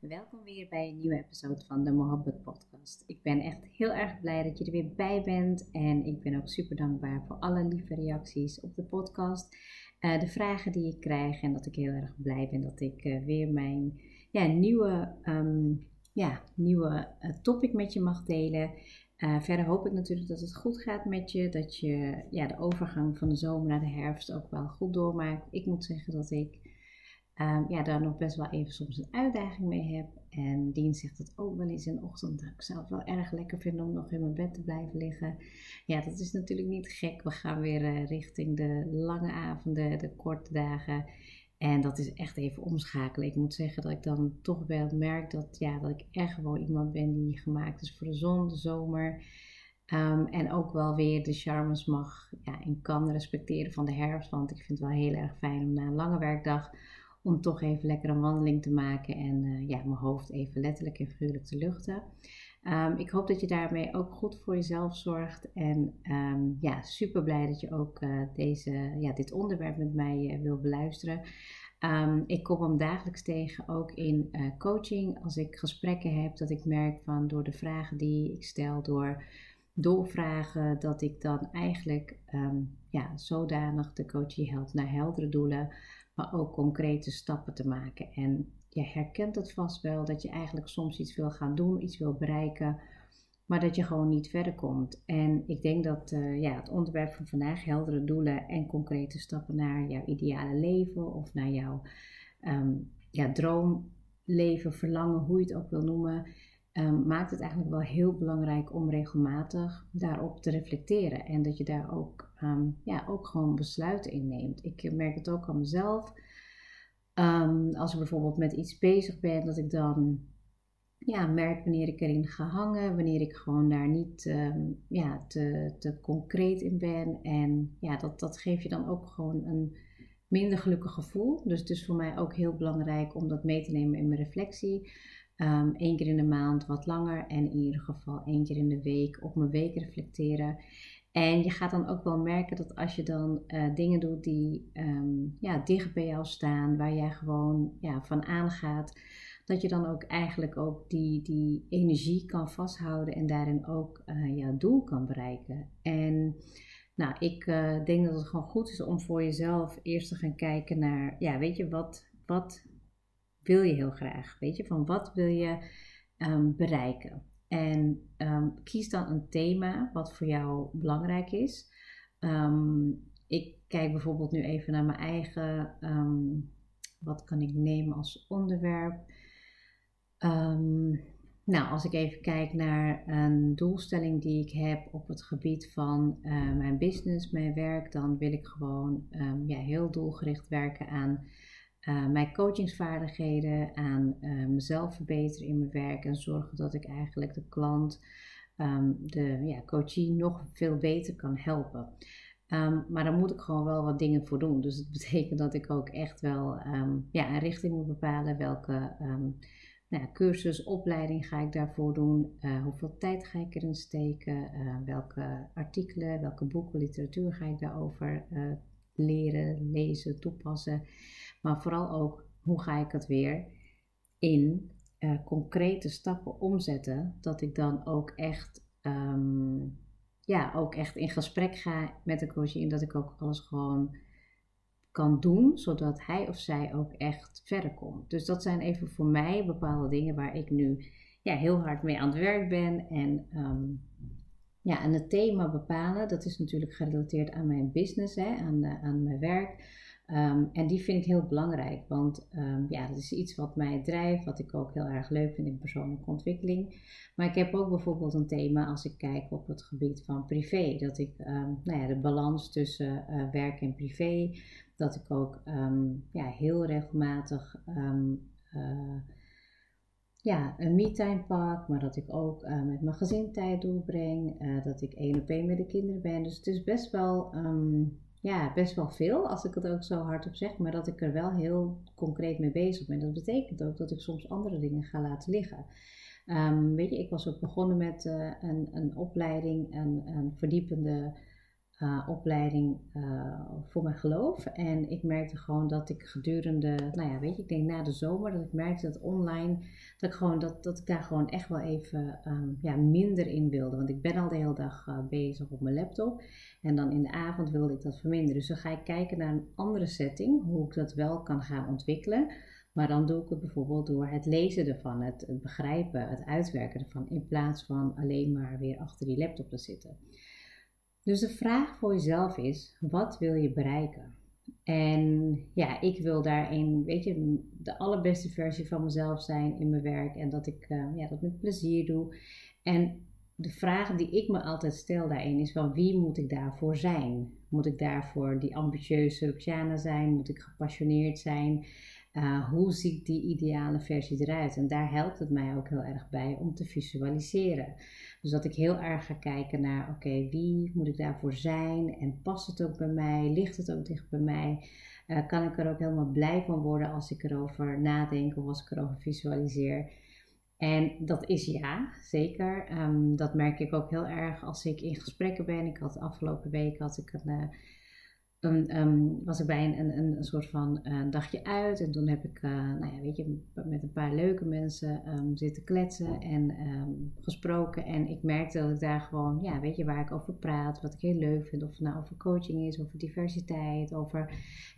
Welkom weer bij een nieuwe episode van de Mohabbat Podcast. Ik ben echt heel erg blij dat je er weer bij bent en ik ben ook super dankbaar voor alle lieve reacties op de podcast. Uh, de vragen die ik krijg en dat ik heel erg blij ben dat ik uh, weer mijn ja, nieuwe, um, ja, nieuwe uh, topic met je mag delen. verder hoop ik natuurlijk dat het goed gaat met je, dat je ja, de overgang van de zomer naar de herfst ook wel goed doormaakt. Ik moet zeggen dat ik um, ja, daar nog best wel even soms een uitdaging mee heb. En Dien zegt het ook wel eens in de ochtend. Dat ik het wel erg lekker vinden om nog in mijn bed te blijven liggen. Ja, dat is natuurlijk niet gek. We gaan weer uh, richting de lange avonden, de korte dagen. En dat is echt even omschakelen. Ik moet zeggen dat ik dan toch wel merk dat, ja, dat ik echt gewoon iemand ben die gemaakt is voor de zon, de zomer. Um, en ook wel weer de charmes mag ja, en kan respecteren van de herfst. Want ik vind het wel heel erg fijn om na een lange werkdag om toch even lekker een wandeling te maken en uh, ja, mijn hoofd even letterlijk en figuurlijk te luchten. Um, ik hoop dat je daarmee ook goed voor jezelf zorgt. En um, ja, super blij dat je ook uh, deze, ja, dit onderwerp met mij uh, wil beluisteren. Um, ik kom hem dagelijks tegen, ook in coaching. Als ik gesprekken heb, dat ik merk van door de vragen die ik stel, door doorvragen, dat ik dan eigenlijk ja, zodanig de coachie helpt naar heldere doelen maar ook concrete stappen te maken. En je herkent het vast wel dat je eigenlijk soms iets wil gaan doen, iets wil bereiken, maar dat je gewoon niet verder komt. En ik denk dat uh, ja, het onderwerp van vandaag, heldere doelen en concrete stappen naar jouw ideale leven of naar jouw um, ja, droomleven, verlangen, hoe je het ook wil noemen, um, maakt het eigenlijk wel heel belangrijk om regelmatig daarop te reflecteren. En dat je daar ook, um, ja, ook gewoon besluiten in neemt. Ik merk het ook aan mezelf. Um, als ik bijvoorbeeld met iets bezig ben, dat ik dan ja, merk wanneer ik erin ga hangen, wanneer ik gewoon daar niet ja, te, te concreet in ben. En ja, dat, dat geeft je dan ook gewoon een minder gelukkig gevoel. Dus het is voor mij ook heel belangrijk om dat mee te nemen in mijn reflectie. Um, één keer in de maand wat langer en in ieder geval één keer in de week op mijn week reflecteren. En je gaat dan ook wel merken dat als je dan uh, dingen doet die um, ja, dicht bij jou staan, waar jij gewoon ja, van aangaat, dat je dan ook eigenlijk ook die, die energie kan vasthouden en daarin ook uh, jouw doel kan bereiken. En nou, ik uh, denk dat het gewoon goed is om voor jezelf eerst te gaan kijken naar, ja, weet je, wat, wat wil je heel graag? Weet je, van wat wil je um, bereiken? En um, kies dan een thema wat voor jou belangrijk is. Um, ik kijk bijvoorbeeld nu even naar mijn eigen, wat kan ik nemen als onderwerp? nou, als ik even kijk naar een doelstelling die ik heb op het gebied van uh, mijn business, mijn werk, dan wil ik gewoon ja, heel doelgericht werken aan uh, mijn coachingsvaardigheden, aan uh, mezelf verbeteren in mijn werk en zorgen dat ik eigenlijk de klant, um, de ja, nog veel beter kan helpen. Um, maar dan moet ik gewoon wel wat dingen voor doen. Dus het betekent dat ik ook echt wel um, ja, een richting moet bepalen. Welke nou cursus, opleiding ga ik daarvoor doen? Uh, hoeveel tijd ga ik erin steken? welke artikelen, welke boeken, literatuur ga ik daarover leren, lezen, toepassen? Maar vooral ook hoe ga ik het weer in uh, concrete stappen omzetten. Dat ik dan ook echt, um, ja, ook echt in gesprek ga met de coach. En dat ik ook alles gewoon kan doen, zodat hij of zij ook echt verder komt. Dus dat zijn even voor mij bepaalde dingen waar ik nu ja, heel hard mee aan het werk ben. En, um, ja, en het thema bepalen, dat is natuurlijk gerelateerd aan mijn business, hè, aan, de, aan mijn werk. Um, en die vind ik heel belangrijk, want um, ja, dat is iets wat mij drijft, wat ik ook heel erg leuk vind in persoonlijke ontwikkeling. Maar ik heb ook bijvoorbeeld een thema als ik kijk op het gebied van privé, dat ik um, nou ja, de balans tussen uh, werk en privé, dat ik ook ja, heel regelmatig uh, ja, een me-time pak, maar dat ik ook uh, met mijn gezin tijd doorbreng, dat ik één op één met de kinderen ben. Dus het is best wel ja, best wel veel, als ik het ook zo hardop zeg, maar dat ik er wel heel concreet mee bezig ben. Dat betekent ook dat ik soms andere dingen ga laten liggen. Um, weet je, ik was ook begonnen met uh, een, een opleiding, een, een verdiepende uh, opleiding uh, voor mijn geloof. En ik merkte gewoon dat ik gedurende, nou ja, weet je, ik denk na de zomer, dat ik merkte dat online, dat ik, gewoon, dat, dat ik daar gewoon echt wel even um, ja, minder in wilde. Want ik ben al de hele dag uh, bezig op mijn laptop. En dan in de avond wilde ik dat verminderen. Dus dan ga ik kijken naar een andere setting, hoe ik dat wel kan gaan ontwikkelen. Maar dan doe ik het bijvoorbeeld door het lezen ervan, het begrijpen, het uitwerken ervan, in plaats van alleen maar weer achter die laptop te zitten. Dus de vraag voor jezelf is: wat wil je bereiken? En ja, ik wil daarin, weet je, de allerbeste versie van mezelf zijn in mijn werk en dat ik uh, ja, dat met plezier doe. En de vraag die ik me altijd stel daarin is: van wie moet ik daarvoor zijn? Moet ik daarvoor die ambitieuze Luciana zijn? Moet ik gepassioneerd zijn? Uh, hoe ziet die ideale versie eruit? En daar helpt het mij ook heel erg bij om te visualiseren. Dus dat ik heel erg ga kijken naar, oké, wie moet ik daarvoor zijn? En past het ook bij mij? Ligt het ook dicht bij mij? Uh, kan ik er ook helemaal blij van worden als ik erover nadenk of als ik erover visualiseer? En dat is ja, zeker. Um, dat merk ik ook heel erg als ik in gesprekken ben. Ik had afgelopen week had ik een, dan um, was ik bij een, een, een soort van uh, dagje uit. En toen heb ik, uh, nou ja, weet je, met een paar leuke mensen um, zitten kletsen en um, gesproken. En ik merkte dat ik daar gewoon, ja, weet je, waar ik over praat, wat ik heel leuk vind. Of het nou over coaching is, over diversiteit, over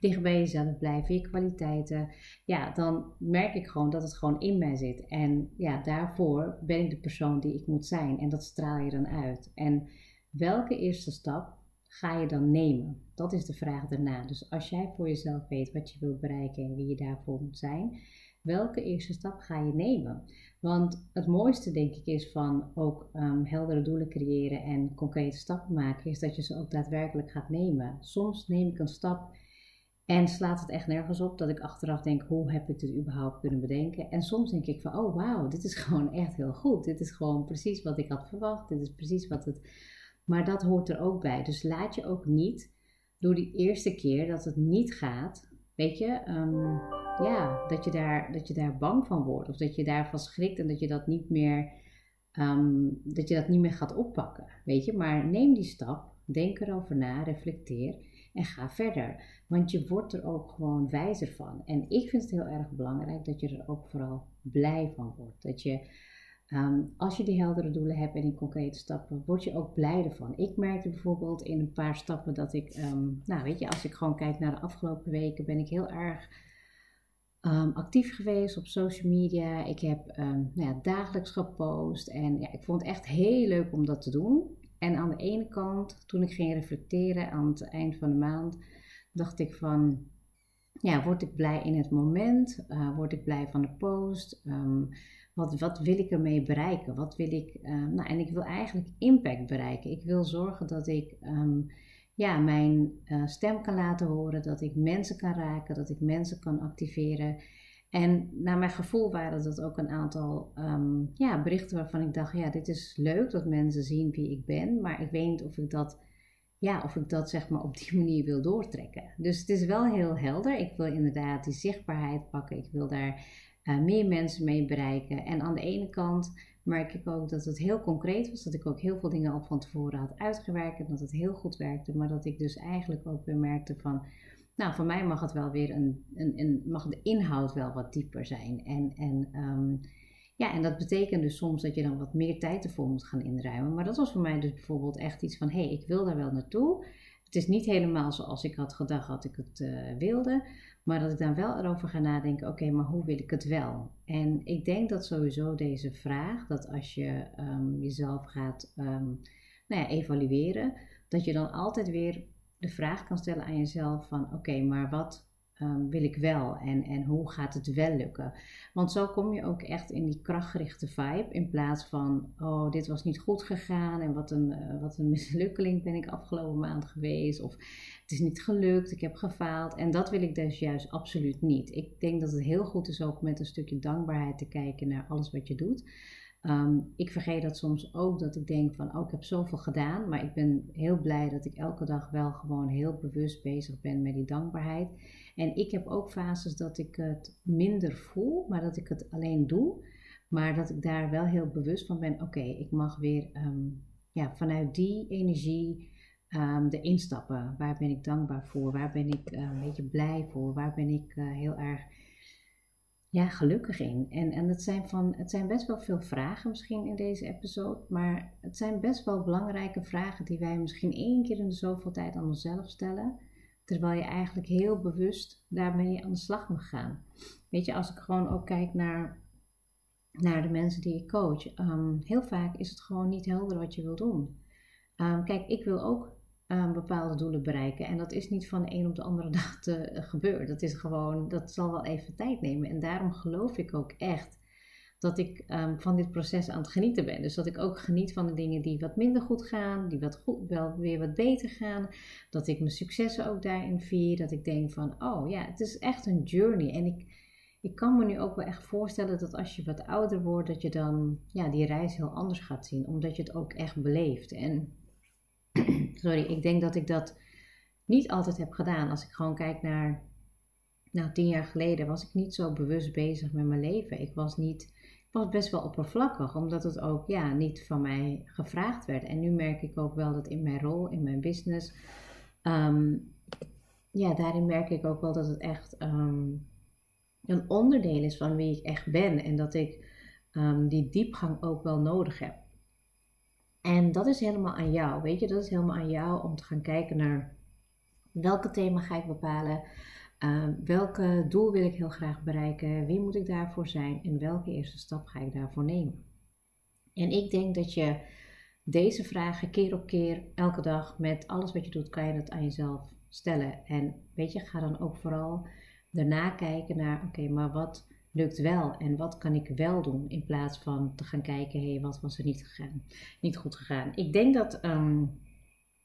dicht bij jezelf blijven, je kwaliteiten. Ja, dan merk ik gewoon dat het gewoon in mij zit. En ja, daarvoor ben ik de persoon die ik moet zijn. En dat straal je dan uit. En welke eerste stap ga je dan nemen? Dat is de vraag daarna. Dus als jij voor jezelf weet wat je wilt bereiken en wie je daarvoor moet zijn, welke eerste stap ga je nemen? Want het mooiste, denk ik, is van ook um, heldere doelen creëren en concrete stappen maken, is dat je ze ook daadwerkelijk gaat nemen. Soms neem ik een stap en slaat het echt nergens op dat ik achteraf denk, hoe heb ik dit überhaupt kunnen bedenken? En soms denk ik van, oh wauw, dit is gewoon echt heel goed. Dit is gewoon precies wat ik had verwacht. Dit is precies wat het maar dat hoort er ook bij. Dus laat je ook niet door die eerste keer dat het niet gaat, weet je, um, ja, dat je, daar, dat je daar bang van wordt. Of dat je daarvan schrikt en dat je dat niet meer, um, dat je dat niet meer gaat oppakken. Weet je, maar neem die stap, denk erover na, reflecteer en ga verder. Want je wordt er ook gewoon wijzer van. En ik vind het heel erg belangrijk dat je er ook vooral blij van wordt. Dat je Ehm, als je die heldere doelen hebt en die concrete stappen, word je ook blij ervan. Ik merkte bijvoorbeeld in een paar stappen dat ik, um, nou weet je, als ik gewoon kijk naar de afgelopen weken, ben ik heel erg um, actief geweest op social media. Ik heb nou ja, dagelijks gepost en ja, ik vond het echt heel leuk om dat te doen. En aan de ene kant, toen ik ging reflecteren aan het eind van de maand, dacht ik van, ja, word ik blij in het moment? Uh, word ik blij van de post? Wat, wat wil ik ermee bereiken? Wat wil ik, uh, nou, en ik wil eigenlijk impact bereiken. Ik wil zorgen dat ik um, ja, mijn uh, stem kan laten horen, dat ik mensen kan raken, dat ik mensen kan activeren. En naar mijn gevoel waren dat ook een aantal um, ja, berichten waarvan ik dacht, ja, dit is leuk dat mensen zien wie ik ben, maar ik weet niet of ik dat, ja, of ik dat zeg maar op die manier wil doortrekken. Dus het is wel heel helder. Ik wil inderdaad die zichtbaarheid pakken. Ik wil daar uh, meer mensen mee bereiken. En aan de ene kant merk ik ook dat het heel concreet was, dat ik ook heel veel dingen al van tevoren had uitgewerkt en dat het heel goed werkte, maar dat ik dus eigenlijk ook weer merkte van, nou, voor mij mag het wel weer een, een, mag de inhoud wel wat dieper zijn. En, en um, ja, en dat betekent dus soms dat je dan wat meer tijd ervoor moet gaan inruimen. Maar dat was voor mij dus bijvoorbeeld echt iets van, hé, hey, ik wil daar wel naartoe. Het is niet helemaal zoals ik had gedacht dat ik het uh, wilde. Maar dat ik dan wel erover ga nadenken, oké, maar hoe wil ik het wel? En ik denk dat sowieso deze vraag, dat als je um, jezelf gaat um, nou ja, evalueren, dat je dan altijd weer de vraag kan stellen aan jezelf van, oké, maar wat um, wil ik wel en, en hoe gaat het wel lukken? Want zo kom je ook echt in die krachtgerichte vibe in plaats van, oh, dit was niet goed gegaan en wat een, uh, wat een mislukkeling ben ik afgelopen maand geweest of het is niet gelukt, ik heb gefaald. En dat wil ik dus juist absoluut niet. Ik denk dat het heel goed is ook met een stukje dankbaarheid te kijken naar alles wat je doet. Um, ik vergeet dat soms ook, dat ik denk van, oh, ik heb zoveel gedaan, maar ik ben heel blij dat ik elke dag wel gewoon heel bewust bezig ben met die dankbaarheid. En ik heb ook fases dat ik het minder voel, maar dat ik het alleen doe. Maar dat ik daar wel heel bewust van ben. Oké, ik mag weer um, ja, vanuit die energie um, erin stappen. Waar ben ik dankbaar voor? Waar ben ik uh, een beetje blij voor? Waar ben ik uh, heel erg ja, gelukkig in? En, en het, zijn van, het zijn best wel veel vragen misschien in deze episode, maar het zijn best wel belangrijke vragen die wij misschien één keer in de zoveel tijd aan onszelf stellen. Terwijl je eigenlijk heel bewust daarmee aan de slag mag gaan. Weet je, als ik gewoon ook kijk naar, naar de mensen die ik coach. Um, heel vaak is het gewoon niet helder wat je wil doen. Um, kijk, ik wil ook um, bepaalde doelen bereiken. En dat is niet van de een op de andere dag te uh, gebeuren. Dat is gewoon, dat zal wel even tijd nemen. En daarom geloof ik ook echt dat ik um, van dit proces aan het genieten ben. Dus dat ik ook geniet van de dingen die wat minder goed gaan, die wat goed, wel weer wat beter gaan. Dat ik mijn successen ook daarin vier. Dat ik denk van, oh ja, het is echt een journey. En ik, ik kan me nu ook wel echt voorstellen dat als je wat ouder wordt, dat je dan ja, die reis heel anders gaat zien. Omdat je het ook echt beleeft. En sorry, ik denk dat ik dat niet altijd heb gedaan. Als ik gewoon kijk naar, nou tien jaar geleden was ik niet zo bewust bezig met mijn leven. Ik was niet, ik was best wel oppervlakkig, omdat het ook ja, niet van mij gevraagd werd. En nu merk ik ook wel dat in mijn rol, in mijn business, um, ja, daarin merk ik ook wel dat het echt um, een onderdeel is van wie ik echt ben. En dat ik um, die diepgang ook wel nodig heb. En dat is helemaal aan jou, weet je, dat is helemaal aan jou om te gaan kijken naar welke thema ga ik bepalen, uh, welke doel wil ik heel graag bereiken, wie moet ik daarvoor zijn en welke eerste stap ga ik daarvoor nemen. En ik denk dat je deze vragen keer op keer, elke dag, met alles wat je doet, kan je dat aan jezelf stellen. En weet je, ga dan ook vooral daarna kijken naar, oké, maar wat lukt wel en wat kan ik wel doen in plaats van te gaan kijken, hé, hey, wat was er niet, gegaan, niet goed gegaan. Ik denk dat, um,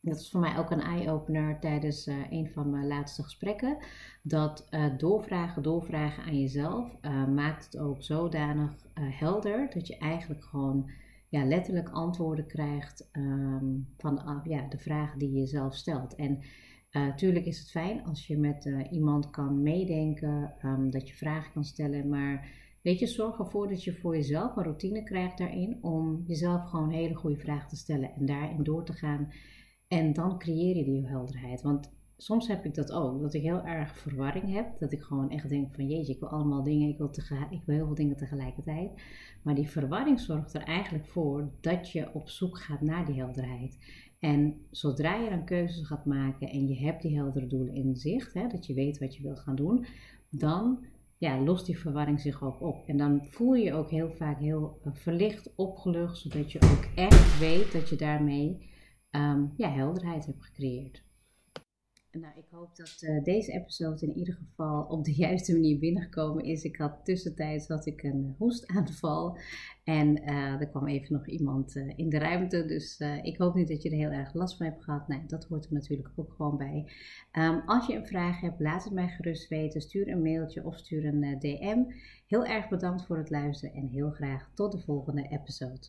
dat is voor mij ook een eye-opener tijdens uh, een van mijn laatste gesprekken, dat uh, doorvragen, doorvragen aan jezelf uh, maakt het ook zodanig helder dat je eigenlijk gewoon ja, letterlijk antwoorden krijgt um, van ja, de vragen die je jezelf stelt. En uh, tuurlijk is het fijn als je met uh, iemand kan meedenken, um, dat je vragen kan stellen, maar weet je, zorg ervoor dat je voor jezelf een routine krijgt daarin om jezelf gewoon hele goede vragen te stellen en daarin door te gaan. En dan creëer je die helderheid. Want soms heb ik dat ook, dat ik heel erg verwarring heb, dat ik gewoon echt denk van jeetje, ik wil allemaal dingen, ik wil, ik wil heel veel dingen tegelijkertijd. Maar die verwarring zorgt er eigenlijk voor dat je op zoek gaat naar die helderheid. En zodra je dan keuzes gaat maken en je hebt die heldere doelen in zicht, hè, dat je weet wat je wilt gaan doen, dan ja, lost die verwarring zich ook op. En dan voel je je ook heel vaak heel uh, verlicht, opgelucht, zodat je ook echt weet dat je daarmee um, ja, helderheid hebt gecreëerd. Nou, ik hoop dat uh, deze episode in ieder geval op de juiste manier binnengekomen is. Ik had tussentijds had ik een hoestaanval en uh, er kwam even nog iemand in de ruimte. Dus ik hoop niet dat je er heel erg last van hebt gehad. Nee, dat hoort er natuurlijk ook gewoon bij. Um, als je een vraag hebt, laat het mij gerust weten. Stuur een mailtje of stuur een DM. Heel erg bedankt voor het luisteren en heel graag tot de volgende episode.